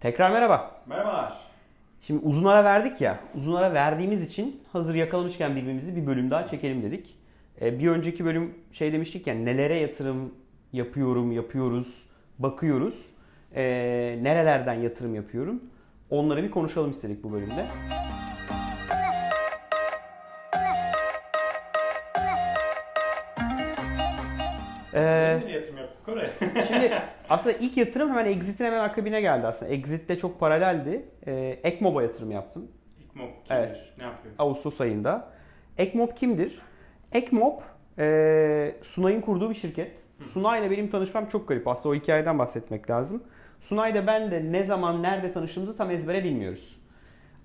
Tekrar merhaba. Merhabalar. Şimdi uzun ara verdik ya. Uzun ara verdiğimiz için hazır yakalamışken birbirimizi bir bölüm daha çekelim dedik. Ee, bir önceki bölüm şey demiştik ya nelere yatırım yapıyorum, yapıyoruz, bakıyoruz. Ee, nerelerden yatırım yapıyorum. Onları bir konuşalım istedik bu bölümde. Ee, Oraya? Şimdi aslında ilk yatırım hemen Exit'in hemen akabine geldi aslında. Exit de çok paraleldi. Ee, Ekmob'a yatırım yaptım İlk mob kimdir? Evet. Ne yapıyor? Ağustos ayında. Ekmob kimdir? Ekmob e, Sunay'ın kurduğu bir şirket. Sunay ile benim tanışmam çok garip. Aslında o hikayeden bahsetmek lazım. Sunay da ben de ne zaman nerede tanıştığımızı tam ezbere bilmiyoruz.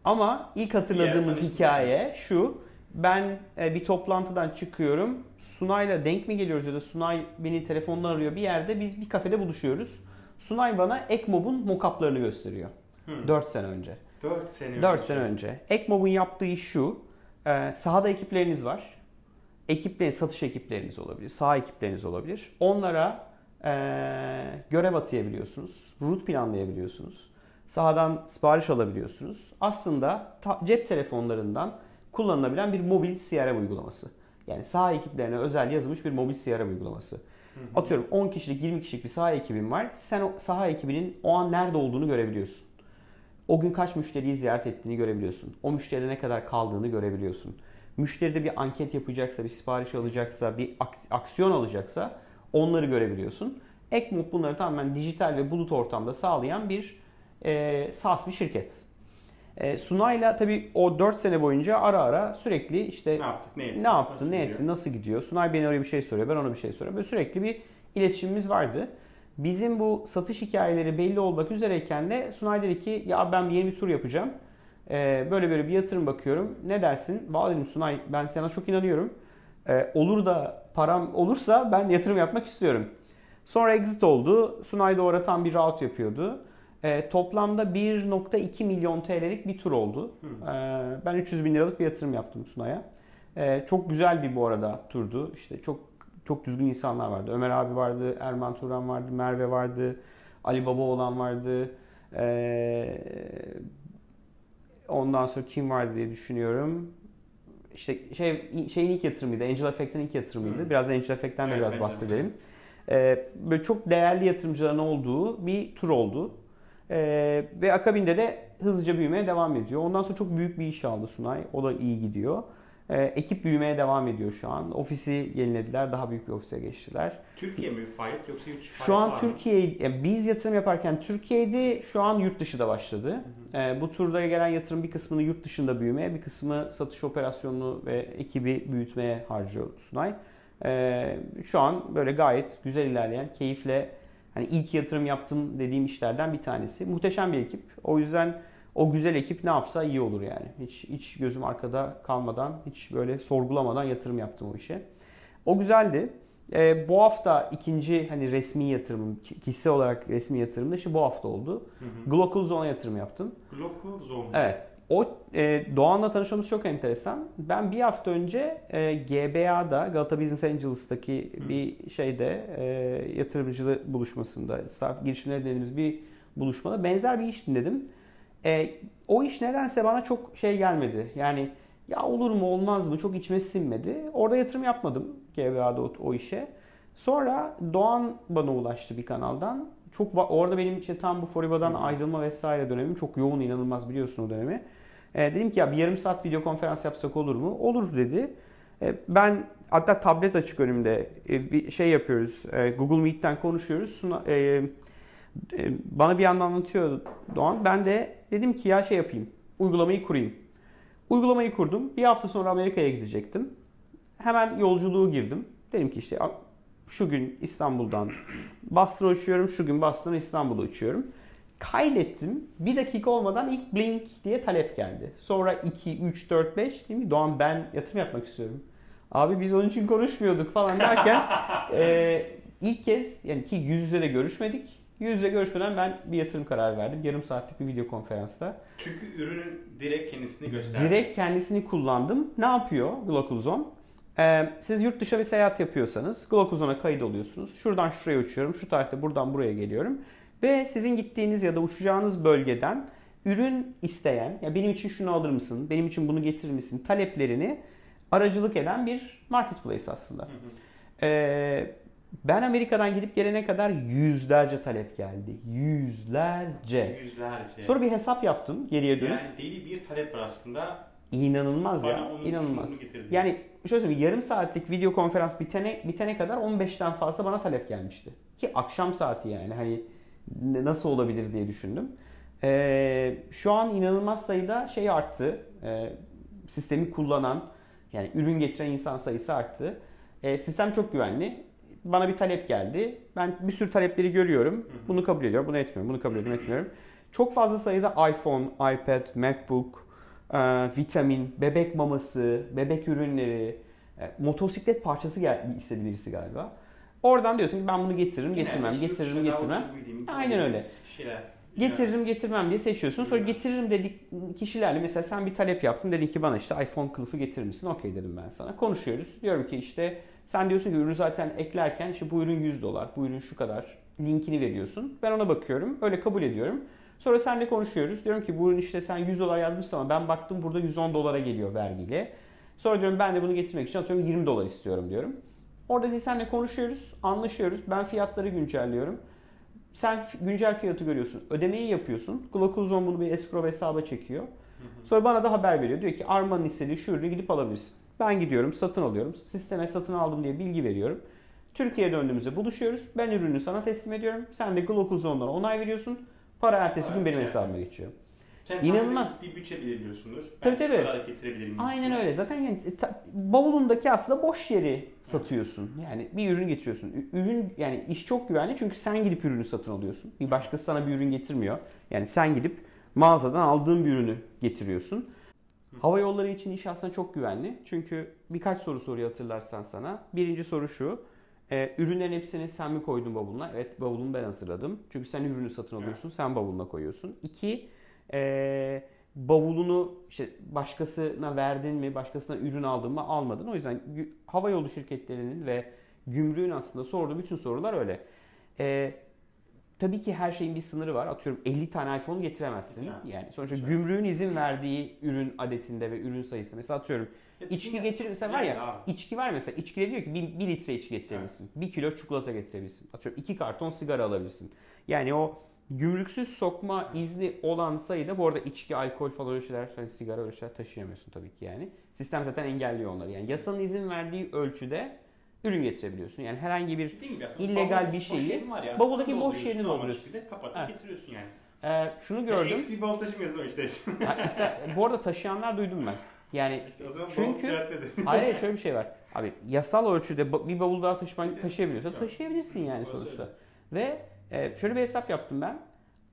Ama ilk hatırladığımız hikaye şu. Ben e, bir toplantıdan çıkıyorum. Sunay'la denk mi geliyoruz ya da Sunay beni telefonla arıyor bir yerde. Biz bir kafede buluşuyoruz. Sunay bana Ekmob'un mockup'larını gösteriyor. Hı. 4 sene önce. 4 sene 4 önce. sene önce. Ekmob'un yaptığı iş şu. E, sahada ekipleriniz var. Ekiplerin, satış ekipleriniz olabilir. Saha ekipleriniz olabilir. Onlara e, görev atayabiliyorsunuz. Route planlayabiliyorsunuz. Sahadan sipariş alabiliyorsunuz. Aslında ta- cep telefonlarından kullanılabilen bir mobil CRM uygulaması. Yani saha ekiplerine özel yazılmış bir mobil CRM uygulaması. Atıyorum 10 kişilik 20 kişilik bir saha ekibin var. Sen o saha ekibinin o an nerede olduğunu görebiliyorsun. O gün kaç müşteriyi ziyaret ettiğini görebiliyorsun. O müşteride ne kadar kaldığını görebiliyorsun. Müşteride bir anket yapacaksa, bir sipariş alacaksa, bir ak- aksiyon alacaksa onları görebiliyorsun. Ekmop bunları tamamen dijital ve bulut ortamda sağlayan bir e, SaaS bir şirket. E, Sunay'la tabii o 4 sene boyunca ara ara sürekli işte Ne yaptık? Ne ettik? ne yaptın, Nasıl ne gidiyor? ettin, nasıl gidiyor? Sunay beni oraya bir şey soruyor, ben ona bir şey soruyorum. Böyle sürekli bir iletişimimiz vardı. Bizim bu satış hikayeleri belli olmak üzereyken de Sunay dedi ki ya ben yeni bir tur yapacağım. Ee, böyle böyle bir yatırım bakıyorum. Ne dersin? Valla dedim Sunay ben sana çok inanıyorum. Ee, olur da param olursa ben yatırım yapmak istiyorum. Sonra exit oldu. Sunay da orada tam bir route yapıyordu. Ee, toplamda 1.2 milyon TL'lik bir tur oldu. Ee, ben 300 bin liralık bir yatırım yaptım Sunay'a. Ee, çok güzel bir bu arada turdu. İşte çok çok düzgün insanlar vardı. Ömer abi vardı, Erman Turan vardı, Merve vardı, Ali Baba olan vardı. Ee, ondan sonra kim vardı diye düşünüyorum. İşte şey şeyin ilk yatırımıydı. Angel Effect'in ilk yatırımıydı. Hı. Biraz Angel Effect'ten de Evet, biraz bahsedelim. Ee, böyle çok değerli yatırımcıların olduğu bir tur oldu. Ee, ve akabinde de hızlıca büyümeye devam ediyor. Ondan sonra çok büyük bir iş aldı Sunay. O da iyi gidiyor. Ee, ekip büyümeye devam ediyor şu an. Ofisi yenilediler. Daha büyük bir ofise geçtiler. Türkiye mi faaliyet yoksa yurt dışı Şu an? Türkiye, yani biz yatırım yaparken Türkiye'de şu an yurt dışı da başladı. Ee, bu turda gelen yatırım bir kısmını yurt dışında büyümeye, bir kısmı satış operasyonunu ve ekibi büyütmeye harcıyor Sunay. Ee, şu an böyle gayet güzel ilerleyen, keyifle hani ilk yatırım yaptım dediğim işlerden bir tanesi. Muhteşem bir ekip. O yüzden o güzel ekip ne yapsa iyi olur yani. Hiç hiç gözüm arkada kalmadan, hiç böyle sorgulamadan yatırım yaptım o işe. O güzeldi. Ee, bu hafta ikinci hani resmi yatırımım, ki- kişisel olarak resmi yatırım da işte bu hafta oldu. Hı hı. Glocal Zone'a yatırım yaptım. Local Zone. Evet. O e, Doğan'la tanışmamız çok enteresan. Ben bir hafta önce e, GBA'da Galata Business Angels'taki Hı. bir şeyde e, yatırımcı buluşmasında, startup girişimleri dediğimiz bir buluşmada benzer bir iş dinledim. E, o iş nedense bana çok şey gelmedi. Yani ya olur mu olmaz mı çok içime sinmedi. Orada yatırım yapmadım GBA'da o, o işe. Sonra Doğan bana ulaştı bir kanaldan. Çok orada benim işte tam bu Foriba'dan ayrılma vesaire dönemim çok yoğun inanılmaz biliyorsun o dönemi. E, dedim ki ya bir yarım saat video konferans yapsak olur mu? Olur dedi. E, ben hatta tablet açık önümde e, bir şey yapıyoruz. E, Google Meet'ten konuşuyoruz. Suna- e, e, bana bir yandan anlatıyor Doğan. Ben de dedim ki ya şey yapayım. Uygulamayı kurayım. Uygulamayı kurdum. Bir hafta sonra Amerika'ya gidecektim. Hemen yolculuğu girdim. Dedim ki işte şu gün İstanbul'dan Boston'a uçuyorum. Şu gün Boston'a İstanbul'a uçuyorum. Kaydettim. Bir dakika olmadan ilk blink diye talep geldi. Sonra 2, 3, 4, 5 değil mi? Doğan ben yatırım yapmak istiyorum. Abi biz onun için konuşmuyorduk falan derken e, ilk kez yani ki yüz yüze de görüşmedik. Yüz yüze görüşmeden ben bir yatırım kararı verdim. Yarım saatlik bir video konferansta. Çünkü ürünün direkt kendisini gösterdi. Direkt kendisini kullandım. Ne yapıyor Glocalzone? Ee, siz yurt dışı bir seyahat yapıyorsanız Glocalzone'a kayıt oluyorsunuz. Şuradan şuraya uçuyorum. Şu tarihte buradan buraya geliyorum. Ve sizin gittiğiniz ya da uçacağınız bölgeden ürün isteyen, ya benim için şunu alır mısın, benim için bunu getirir misin taleplerini aracılık eden bir marketplace aslında. Hı hı. Ee, ben Amerika'dan gidip gelene kadar yüzlerce talep geldi. Yüzlerce. Yüzlerce. Sonra bir hesap yaptım geriye dönüp. yani deli bir talep var aslında. İnanılmaz ya. inanılmaz. Yani şöyle söyleyeyim yarım saatlik video konferans bitene, bitene kadar 15'ten fazla bana talep gelmişti. Ki akşam saati yani hani nasıl olabilir diye düşündüm. Ee, şu an inanılmaz sayıda şey arttı. Ee, sistemi kullanan yani ürün getiren insan sayısı arttı. Ee, sistem çok güvenli. Bana bir talep geldi. Ben bir sürü talepleri görüyorum. Bunu kabul ediyorum, bunu etmiyorum. Bunu kabul ediyorum, etmiyorum. Çok fazla sayıda iPhone, iPad, MacBook, vitamin, bebek maması, bebek ürünleri, e, motosiklet parçası istedi birisi galiba. Oradan diyorsun ki ben bunu getiririm, Genelde getirmem, işte getiririm, getirmem. Aynen öyle. Şeyler. Getiririm, getirmem diye seçiyorsun. Sonra getiririm dedik kişilerle mesela sen bir talep yaptın. Dedin ki bana işte iPhone kılıfı getirir misin? Okey dedim ben sana. Konuşuyoruz. Diyorum ki işte sen diyorsun ki ürünü zaten eklerken işte bu ürün 100 dolar, bu ürün şu kadar linkini veriyorsun. Ben ona bakıyorum. Öyle kabul ediyorum. Sonra seninle konuşuyoruz. Diyorum ki bu ürün işte sen 100 dolar yazmışsın ama ben baktım burada 110 dolara geliyor vergiyle. Sonra diyorum ben de bunu getirmek için atıyorum 20 dolar istiyorum diyorum. Orada seninle konuşuyoruz, anlaşıyoruz. Ben fiyatları güncelliyorum. Sen güncel fiyatı görüyorsun. Ödemeyi yapıyorsun. Glocalzone bunu bir escrow hesaba çekiyor. Sonra bana da haber veriyor. Diyor ki Arman'ın istediği şu ürünü gidip alabilirsin. Ben gidiyorum, satın alıyorum. Sisteme satın aldım diye bilgi veriyorum. Türkiye'ye döndüğümüzde buluşuyoruz. Ben ürünü sana teslim ediyorum. Sen de Glocalzone'dan onay veriyorsun. Para ertesi gün Evet, benim şey. hesabıma geçiyor. Sen İnanılmaz. bir bütçe belirliyorsundur. Tabii, Ben tabii. kadar getirebilirim. Aynen gibisinden. öyle. Zaten yani e, ta- bavulundaki aslında boş yeri satıyorsun. Yani bir ürün getiriyorsun. Ürün yani iş çok güvenli çünkü sen gidip ürünü satın alıyorsun. Bir başkası sana bir ürün getirmiyor. Yani sen gidip mağazadan aldığın bir ürünü getiriyorsun. Hava yolları için iş aslında çok güvenli. Çünkü birkaç soru soruyor hatırlarsan sana. Birinci soru şu. E, ürünlerin hepsini sen mi koydun bavuluna? Evet bavulumu ben hazırladım. Çünkü sen ürünü satın alıyorsun. Sen bavuluna koyuyorsun. İki, e, bavulunu işte başkasına verdin mi? Başkasına ürün aldın mı? Almadın. O yüzden gü- hava yolu şirketlerinin ve gümrüğün aslında sorduğu bütün sorular öyle. E, tabii ki her şeyin bir sınırı var. Atıyorum 50 tane iPhone getiremezsin. Getiremezsin. Yani sonuçta Evet. gümrüğün izin verdiği ürün adetinde ve ürün sayısı. Mesela atıyorum Ya İçki dünya getirirse çok var ya, abi. içki var mesela, içkide diyor ki 1 litre içki getirebilirsin. 1 kilo çikolata getirebilirsin. Atıyorum 2 karton sigara alabilirsin. Yani o gümrüksüz sokma izni olan sayıda bu arada içki, alkol falan öyle şeyler, hani sigara öyle şeyler taşıyamıyorsun tabii ki yani. Sistem zaten engelliyor onları. Yani yasanın izin verdiği ölçüde ürün getirebiliyorsun. Yani herhangi bir illegal bir şeyi ya, bavuldaki boş yerini dolduruyorsun. Kapatıp Evet. getiriyorsun yani. e, şunu gördüm. eksi bir bavul taşımıyorsun işte. Ha, işte bu arada taşıyanlar duydum ben. Yani işte o zaman Çünkü-. Hayır şöyle bir şey var. Abi yasal ölçüde bir bavul daha taşıman, evet. taşıyabilirsin yani sonuçta. Ve e, şöyle bir hesap yaptım ben.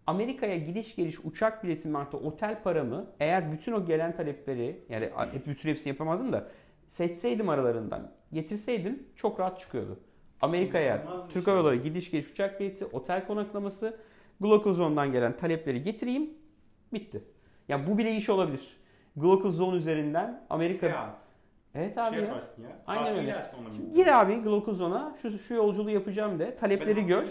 Amerika'ya gidiş geliş uçak biletim artı otel paramı eğer bütün o gelen talepleri yani hep bütün hepsini yapamazdım da seçseydim aralarından getirseydim çok rahat çıkıyordu. Amerika'ya Türk şey. Hava Yolları gidiş geliş uçak bileti, otel konaklaması, Glocalzone'dan gelen talepleri getireyim bitti. Yani bu bile iş olabilir. Glocalzone üzerinden Amerika Seyahat. Evet abi şey ya. yaparsın ya. Aynen Tatil öyle. Şimdi gir abi Glocalzone'a şu, şu yolculuğu yapacağım de. Talepleri Ben gör.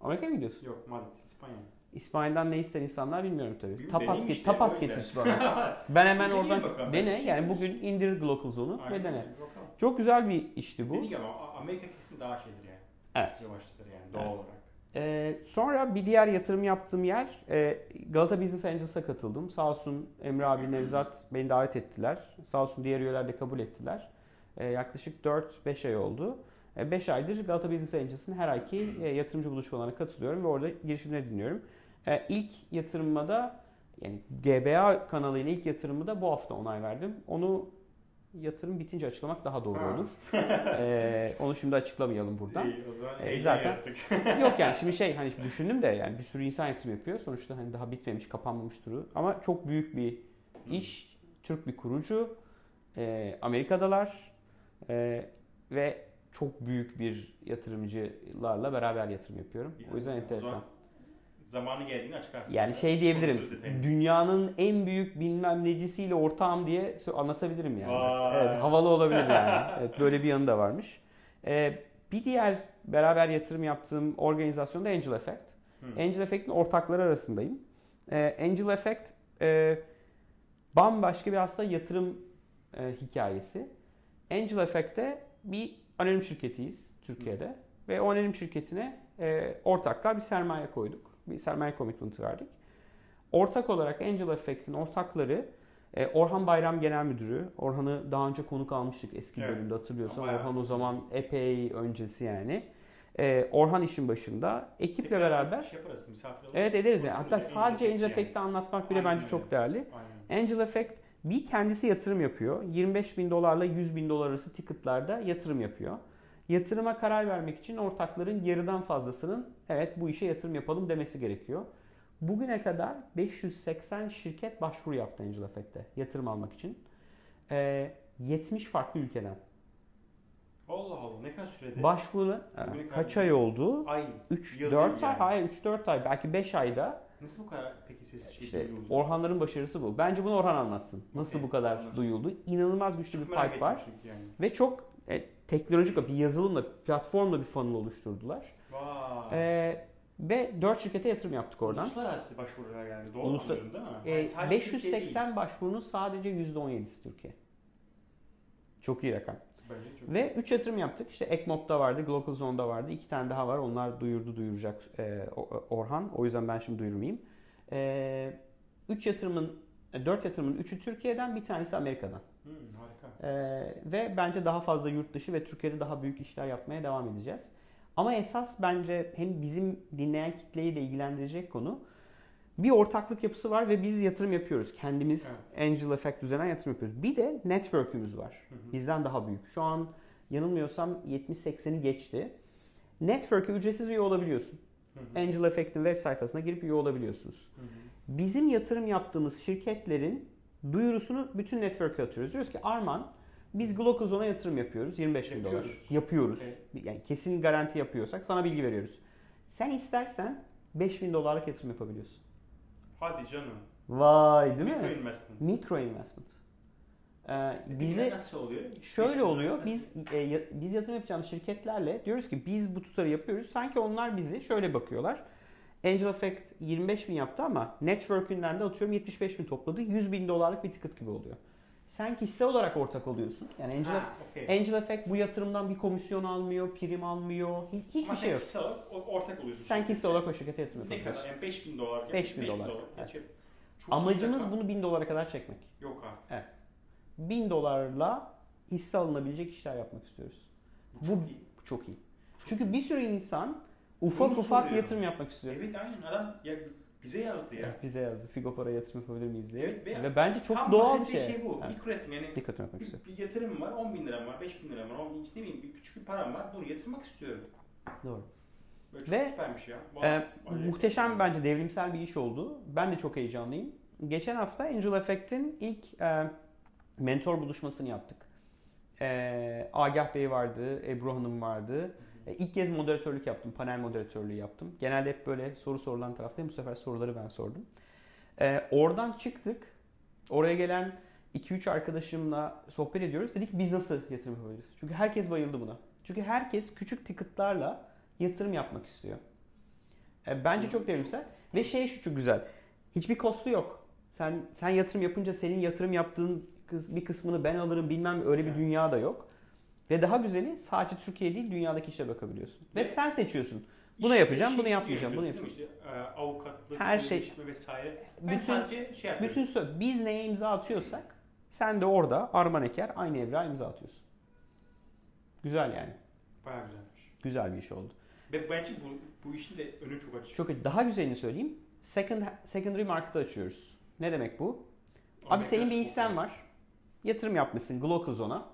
Amerika'ya mı gidiyorsun? Yok Madrid, İspanya. İspanya'dan ne ister insanlar bilmiyorum tabii. Tapas get, işte, tapas getir bana. ben hemen oradan bakalım, dene. şey Yani bugün indir Glocalzone'u ve dene. bakalım. Çok güzel bir işti bu. Gibi ama Amerika kesin daha şeydir yani. Evet. Yavaştır yani doğal Evet. olarak. Ee, sonra bir diğer yatırım yaptığım yer e, Galata Business Angels'a katıldım. Sağ olsun Emre abi, Nevzat beni davet ettiler. Sağ olsun diğer üyeler de kabul ettiler. Ee, yaklaşık 4-5 ay oldu. 5 aydır Galata Business Angels'ın her ayki e, yatırımcı buluşmalarına katılıyorum ve orada girişimleri dinliyorum. E, ilk yatırımıma da yani GBA kanalıyla ilk yatırımı da bu hafta onay verdim. Onu yatırım bitince açıklamak daha doğru Ha. olur. Ee, onu şimdi açıklamayalım buradan. İyi, o zaman E, heyecan zaten- yarattık. Yok yani şimdi şey hani düşündüm de yani bir sürü insan yatırım yapıyor. Sonuçta hani daha bitmemiş, kapanmamış turu. Ama çok büyük bir iş. Türk bir kurucu. e, Amerika'dalar. E, ve çok büyük bir yatırımcılarla beraber yatırım yapıyorum. O yüzden O enteresan. zaman Zamanı geldiğinde açıklarsın. Yani şey diyebilirim. Dünyanın en büyük bilmem necisiyle ortağım diye anlatabilirim yani. Vay. Evet, havalı olabilir yani. Evet, böyle bir yanı da varmış. Ee, bir diğer beraber yatırım yaptığım organizasyon da Angel Effect. Hı. Angel Effect'in ortakları arasındayım. Ee, Angel Effect e, bambaşka bir aslında yatırım e, hikayesi. Angel Effect'te bir anonim şirketiyiz Türkiye'de ve o anonim şirketine e, ortaklar bir sermaye koyduk. Bir sermaye commitment verdik. Ortak olarak Angel Effect'in ortakları e, Orhan Bayram Genel Müdürü. Orhan'ı daha önce konuk almıştık eski Evet. bölümde hatırlıyorsan. Bayağı. Orhan o zaman epey öncesi yani. E, Orhan işin başında. Ekiple Tekrar beraber Şey yaparız, misafir Evet ederiz yani. Hatta sadece Angel Angel Effect Effect'i anlatmak bile Aynen bence öyle. çok değerli. Aynen. Angel Effect bir kendisi yatırım yapıyor. 25 bin dolarla 100 bin dolar arası ticketlarda yatırım yapıyor. Yatırıma karar vermek için ortakların yarıdan fazlasının evet bu işe yatırım yapalım demesi gerekiyor. Bugüne kadar 580 şirket başvuru yaptı Angel Effect'te yatırım almak için. Ee, 70 farklı ülkeden. Allah Allah ne kadar sürede? Başvuru e, kaç ay oldu? Ay. 3 Yıl 4 değil ay yani. hayır 3 4 ay belki 5 ayda Nasıl bu kadar peki ses şey İşte duyuldu? Orhanların başarısı bu. Bence bunu Orhan anlatsın. Nasıl Okey, bu kadar anlaşıldı. duyuldu? İnanılmaz güçlü bir Çok merak pipe var. yani. Ve çok e, teknolojik bir yazılımla, platformla bir funnel oluşturdular. Vay. E, ve 4 şirkete yatırım yaptık oradan. Uluslararası başvurular yani doğru Uluslar- anlıyorum değil mi? E, Yani sadece Türkiye değil. 580 başvurunun sadece %17'si Türkiye. Çok iyi rakam. Bence çok Ve 3 yatırım yaptık. İşte Ekmob'da vardı, Global Zone'da vardı. 2 tane daha var. Onlar duyurdu duyuracak e, O- Orhan. O yüzden ben şimdi duyurmayayım. 3 yatırımın, 4 yatırımın 3'ü Türkiye'den, bir tanesi Amerika'dan. Hı, harika. Ee, ve bence daha fazla yurt dışı ve Türkiye'de daha büyük işler yapmaya devam edeceğiz. Ama esas bence hem bizim dinleyen kitleyi de ilgilendirecek konu bir ortaklık yapısı var ve biz yatırım yapıyoruz. Kendimiz Angel Effect üzerinden yatırım yapıyoruz. Bir de network'ümüz var. Hı hı. Bizden daha büyük. Şu an yanılmıyorsam 70-80'i geçti. Network'e ücretsiz üye olabiliyorsun. Hı hı. Angel Effect'in web sayfasına girip üye olabiliyorsunuz. Hı hı. Bizim yatırım yaptığımız şirketlerin duyurusunu bütün network'e atıyoruz. Diyoruz ki Arman biz Glocozon'a yatırım yapıyoruz 25 bin dolar. Yapıyoruz. Evet. Yani kesin garanti yapıyorsak sana bilgi veriyoruz. Sen istersen 5 bin dolarlık yatırım yapabiliyorsun. Hadi canım. Vay değil mi? investment. Mikro investment. Ee, Bize bize nasıl oluyor? şöyle oluyor. Biz e, biz yatırım yapacağımız şirketlerle diyoruz ki biz bu tutarı yapıyoruz. Sanki onlar bizi şöyle bakıyorlar. Angel Effect 25 bin yaptı ama network'ünden de atıyorum 75 bin topladı. 100 bin dolarlık bir ticket gibi oluyor. Sen hisse olarak ortak oluyorsun. Yani Angel, Ha, okey. Angel Effect bu yatırımdan bir komisyon almıyor, prim almıyor. Hiç, hiçbir Ama şey sen yok. kişisel olarak ortak oluyorsun. Sen hisse olarak o şirkete yatırım Ne kadar? Yani 5000 dolar. ya 5000 5000 dolar. Çok iyi Amacımız bunu 1000 dolara kadar çekmek. Yok artık. 1000 dolarla hisse alınabilecek işler yapmak istiyoruz. Bu Bu- çok iyi. Bu çok iyi. Çünkü bir sürü insan ufak Bunu ufak soruyor. yatırım yapmak istiyor. Evet aynen adam ya bize yazdı ya. Evet, bize yazdı. Figo para yatırım yapabilir miyiz diye. Evet, ve- Ve bence çok Tam doğal bir şey. şey bu. Evet. Mikro yatırım yani Dikkat etmek istiyor. bir, bir yatırım var 10 bin liram var 5 bin liram var 10 bin, ne bileyim bir küçük bir param var bunu yatırmak istiyorum. Doğru. Böyle çok Ve, süpermiş ya. Vallahi acayip. muhteşem bence devrimsel bir iş oldu. Ben de çok heyecanlıyım. Geçen hafta Angel Effect'in ilk e, mentor buluşmasını yaptık. E, Agah Bey vardı, Ebru Hanım vardı. E, ilk kez moderatörlük yaptım, panel moderatörlüğü yaptım. Genelde hep böyle soru sorulan taraftayım. Bu sefer soruları ben sordum. E, oradan çıktık. Oraya gelen 2-3 arkadaşımla sohbet ediyoruz. Dedik biz nasıl yatırım yapabiliriz? Çünkü herkes bayıldı buna. Çünkü herkes küçük ticketlarla yatırım yapmak istiyor. E, bence çok devrimsel. Ve şey şu çok güzel. Hiçbir kostu yok. Sen sen yatırım yapınca senin yatırım yaptığın bir kısmını ben alırım bilmem öyle bir dünya da yok. Ve daha güzeli sadece Türkiye değil dünyadaki işe bakabiliyorsun. Ve Ve sen seçiyorsun. Bunu İşte yapacağım, şey bunu yapmayacağım, bunu mi? İşte, e, avukatlık, Her şey- vesaire. Ben Bütün- sadece şey yapıyorum. Bütün biz neye imza atıyorsak sen de orada Arman Eker aynı evrağa imza atıyorsun. Güzel yani. Bayağı güzelmiş. Güzel bir iş oldu. Ve bence bu, bu işin de önü çok açık. Çok daha güzelini söyleyeyim. Second, secondary market'ı açıyoruz. Ne demek bu? Abi senin bir hissen var. Yatırım yapmışsın Glocozon'a.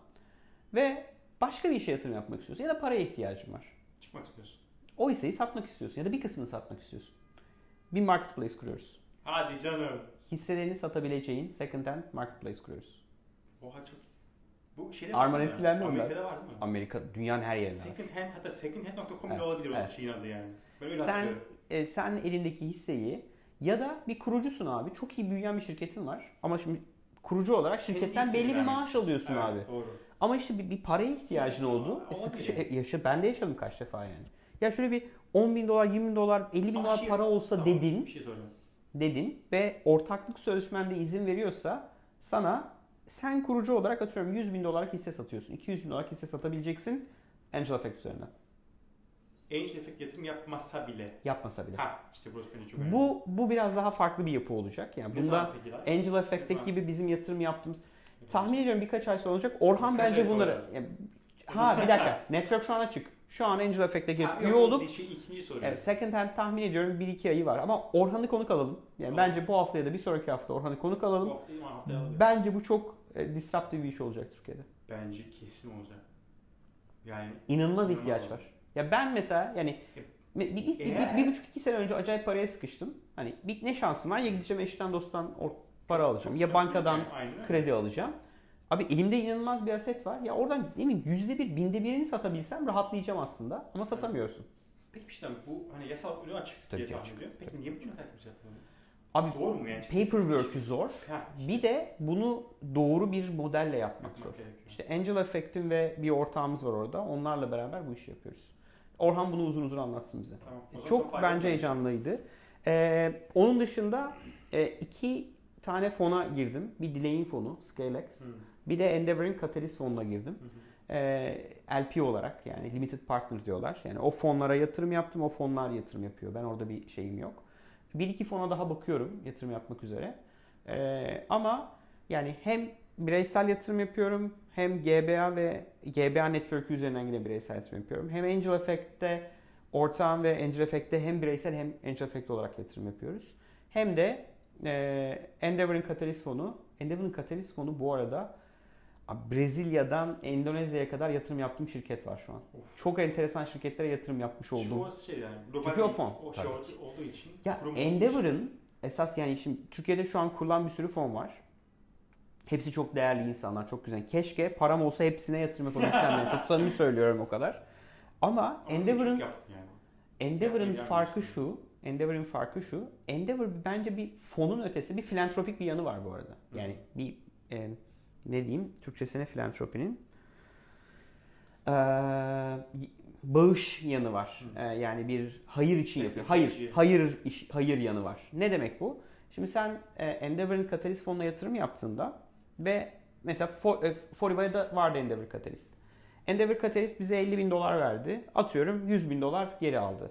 Ve başka bir işe yatırım yapmak istiyorsun. Ya da paraya ihtiyacın var. Çıkmak istiyorsun. O hisseyi satmak istiyorsun. Ya da bir kısmını satmak istiyorsun. Bir marketplace kuruyoruz. Hadi canım. Hisselerini satabileceğin second hand marketplace kuruyoruz. Oha çok. Bu şeyde Arman var mı? etkilendi mi Amerika'da var değil mi? Amerika dünyanın her yerinde var. Second hand hatta secondhand.com Evet, bile olabilir o evet. şeyin adı yani. Ben öyle Sen e, sen elindeki hisseyi ya da bir kurucusun abi. Çok iyi büyüyen bir şirketin var. Ama şimdi kurucu olarak şirketten belli bir maaş alıyorsun Evet, abi. Doğru. Ama işte bir, bir paraya ihtiyacın oldu. E, Olabilir sıkışı, yani. e, yaşa, ben de yaşadım kaç defa yani. Ya şöyle bir 10 bin dolar, 20 bin dolar, 50 bin Ama dolar şey- para olsa Tamam, dedin, Bir şey dedin ve ortaklık sözleşmende izin veriyorsa sana sen kurucu olarak atıyorum 100 bin dolarlık hisse satıyorsun. 200 bin dolarlık hisse satabileceksin Angel Effect üzerinden. Angel Effect yatırım yapmazsa bile. Yapmasa bile. Ha işte burası bence çok önemli. Bu bu biraz daha farklı bir yapı olacak. Yani Ne bunda? Angel Effect'teki gibi bizim yatırım yaptığımız tahmin ediyorum birkaç ay sonra olacak. Orhan Birkaç bence bunları. Yani- ha bir dakika. Network şu an açık. Şu an Angel Effect'e girip üye olup Şey, ikinci soru. Evet, second hand tahmin ediyorum 1-2 ayı var. Ama Orhan'ı konuk alalım. Yani Olur. bence bu hafta ya da bir sonraki hafta Orhan'ı konuk Bu alalım. hafta değil mi? Haftaya alırız. Bence bu çok e, disruptive bir iş olacak Türkiye'de. Bence kesin olacak. Yani İnanılmaz ihtiyaç var. Ya ben mesela yani bir, bir, bir, bir- bir buçuk iki sene önce acayip paraya sıkıştım. Hani bir, ne şansım var ya gideceğim eşten dosttan or- para alacağım. Ya bankadan şanslı. Aynen kredi alacağım. Abi elimde inanılmaz bir aset var. Ya oradan demin yüzde bir, binde birini satabilsem rahatlayacağım aslında. Ama satamıyorsun. Peki bir şey bu hani yasal önü açık Tabii diye ki tahmin açık. ediyorum. Peki niye bütün takipçi yapmıyor? Abi Zor mu yani? paperwork'ü zor. Ha, Bir de bunu doğru bir modelle yapmak Yapmak zor. gerekiyor. İşte Angel Effect'in ve bir ortağımız var orada. Onlarla beraber bu işi yapıyoruz. Orhan bunu uzun uzun anlatsın bize. Tamam. Çok bence heyecanlıydı. Ee, onun dışında e, iki tane fona girdim. Bir Delay'in fonu, Scalex. Hı. Bir de Endeavor'ın Catalyst fonuna girdim. Hı hı. Ee, LP olarak yani Limited Partner diyorlar. Yani o fonlara yatırım yaptım, o fonlar yatırım yapıyor. Ben orada bir şeyim yok. Bir iki fona daha bakıyorum yatırım yapmak üzere. Ee, ama yani hem bireysel yatırım yapıyorum hem GBA ve GBA Network üzerinden yine bireysel yatırım yapıyorum. Hem Angel Effect'te ortağım ve Angel Effect'te hem bireysel hem Angel Effect olarak yatırım yapıyoruz. Hem de e, Endeavor'ın Catalyst fonu. Endeavor'ın Catalyst fonu bu arada Brezilya'dan Endonezya'ya kadar yatırım yaptığım şirket var şu an. Of. Çok enteresan şirketlere yatırım yapmış Şu oldum. orası şey yani. Global Çünkü o fon, O şey olduğu- için. Ya Endeavor'ın esas yani şimdi Türkiye'de şu an kurulan bir sürü fon var. Hepsi çok değerli insanlar, çok güzel. Keşke param olsa hepsine yatırım yapabilsem. Yani çok samimi söylüyorum o kadar. Ama Ama Endeavor'ın yani. Endeavor'ın farkı şu. Endeavor'ın farkı şu. Endeavor bence bir fonun ötesi bir filantropik bir yanı var bu arada. Yani bir e, ne diyeyim Türkçesine filantropinin e, bağış yanı var. E, yani bir hayır için yapıyor. Hayır, hayır iş, hayır yanı var. Ne demek bu? Şimdi sen e, Endeavor'ın Catalyst fonuna yatırım yaptığında ve mesela For, e, Foriva'da da vardı Endeavor Catalyst. Endeavor Catalyst bize 50 bin dolar verdi. Atıyorum 100 bin dolar geri aldı.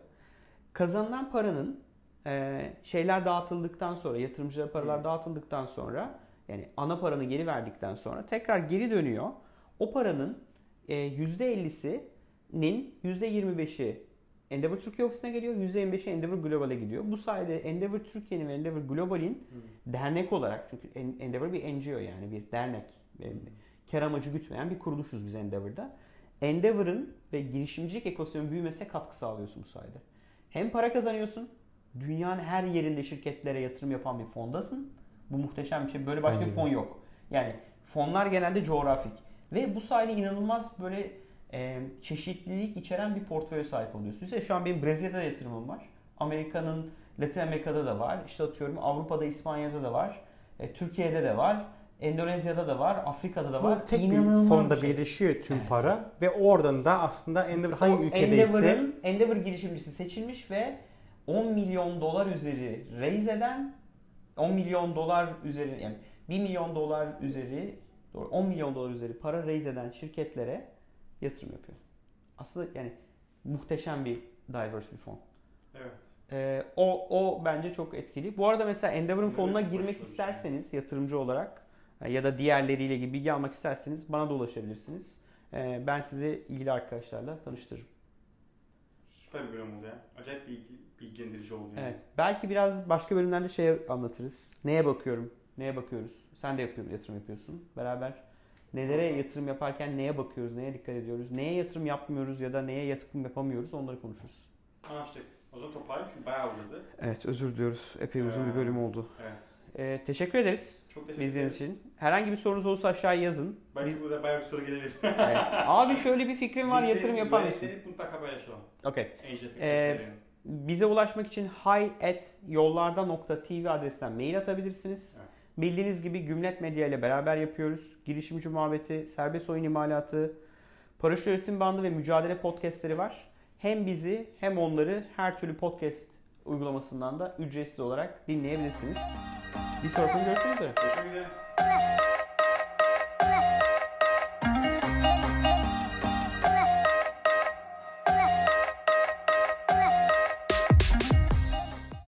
Kazanılan paranın e, şeyler dağıtıldıktan sonra, yatırımcılara paralar Hı. dağıtıldıktan sonra yani ana paranı geri verdikten sonra tekrar geri dönüyor. O paranın e, %50'sinin %25'i Endeavor Türkiye ofisine geliyor, %25'i Endeavor Global'e gidiyor. Bu sayede Endeavor Türkiye'nin ve Endeavor Global'in Hı. dernek olarak çünkü En- Endeavor bir NGO yani bir dernek. E, Kar amacı gütmeyen bir kuruluşuz biz Endeavor'da. Endeavor'ın ve girişimcilik ekosistemin büyümesine katkı sağlıyorsun bu sayede. Hem para kazanıyorsun, dünyanın her yerinde şirketlere yatırım yapan bir fondasın. Bu muhteşem bir şey. Böyle başka Bence bir de. fon yok. Yani fonlar genelde coğrafik. Ve bu sayede inanılmaz böyle e, çeşitlilik içeren bir portföye sahip oluyorsun. İşte şu an benim Brezilya'da yatırımım var. Amerika'nın Latin Amerika'da da var. İşte atıyorum Avrupa'da, İspanya'da da var. E, Türkiye'de de var. Endonezya'da da var. Afrika'da da var. Bu tek İnanılmaz bir fonda şey. birleşiyor tüm Evet. para ve oradan da aslında Endeavor hangi O ülkedeyse Endeavor'ın Endeavor girişimcisi seçilmiş ve 10 milyon dolar üzeri raise eden 10 milyon dolar üzeri yani 1 milyon dolar üzeri doğru 10 milyon dolar üzeri para raise eden şirketlere yatırım yapıyor. Aslında yani muhteşem bir diverse bir fon. Evet. Ee, o, o bence çok etkili. Bu arada mesela Endeavor'ın fonuna girmek bir şey. isterseniz yatırımcı olarak ya da diğerleriyle gibi bilgi almak isterseniz bana da ulaşabilirsiniz. Ee, ben sizi ilgili arkadaşlarla tanıştırırım. Süper bir bölüm oldu ya. Acayip bilgi, bilgilendirici oldu yani. Evet. Belki biraz başka bölümlerde şey anlatırız. Neye bakıyorum? Neye bakıyoruz? Sen de yapıyor, yatırım yapıyorsun. Beraber nelere yatırım yaparken neye bakıyoruz? Neye dikkat ediyoruz? Neye yatırım yapmıyoruz ya da neye yatırım yapamıyoruz? Onları konuşuruz. Anlaştık. O zaman toparlayalım çünkü bayağı uzadı. Evet özür diliyoruz. Epey uzun bir Ee, bölüm oldu. Evet. Ee, teşekkür ederiz Çok teşekkür ederiz. için. Herhangi bir sorunuz olursa aşağıya yazın. Belki burada bayağı bir soru gelebilir. Evet. Abi şöyle bir fikrim var yatırım yapar mısın? Mutlaka paylaşalım. Okey. Ee. Bize ulaşmak için hi@yollarda.tv adresinden mail atabilirsiniz. Evet. Bildiğiniz gibi Gümlet Medya ile beraber yapıyoruz. Girişimci muhabbeti, serbest oyun imalatı, paraşüt üretim bandı ve mücadele podcastleri var. hem bizi hem onları her türlü podcast uygulamasından da ücretsiz olarak dinleyebilirsiniz. Bir sonraki görüşmek üzere. Görüşmek üzere.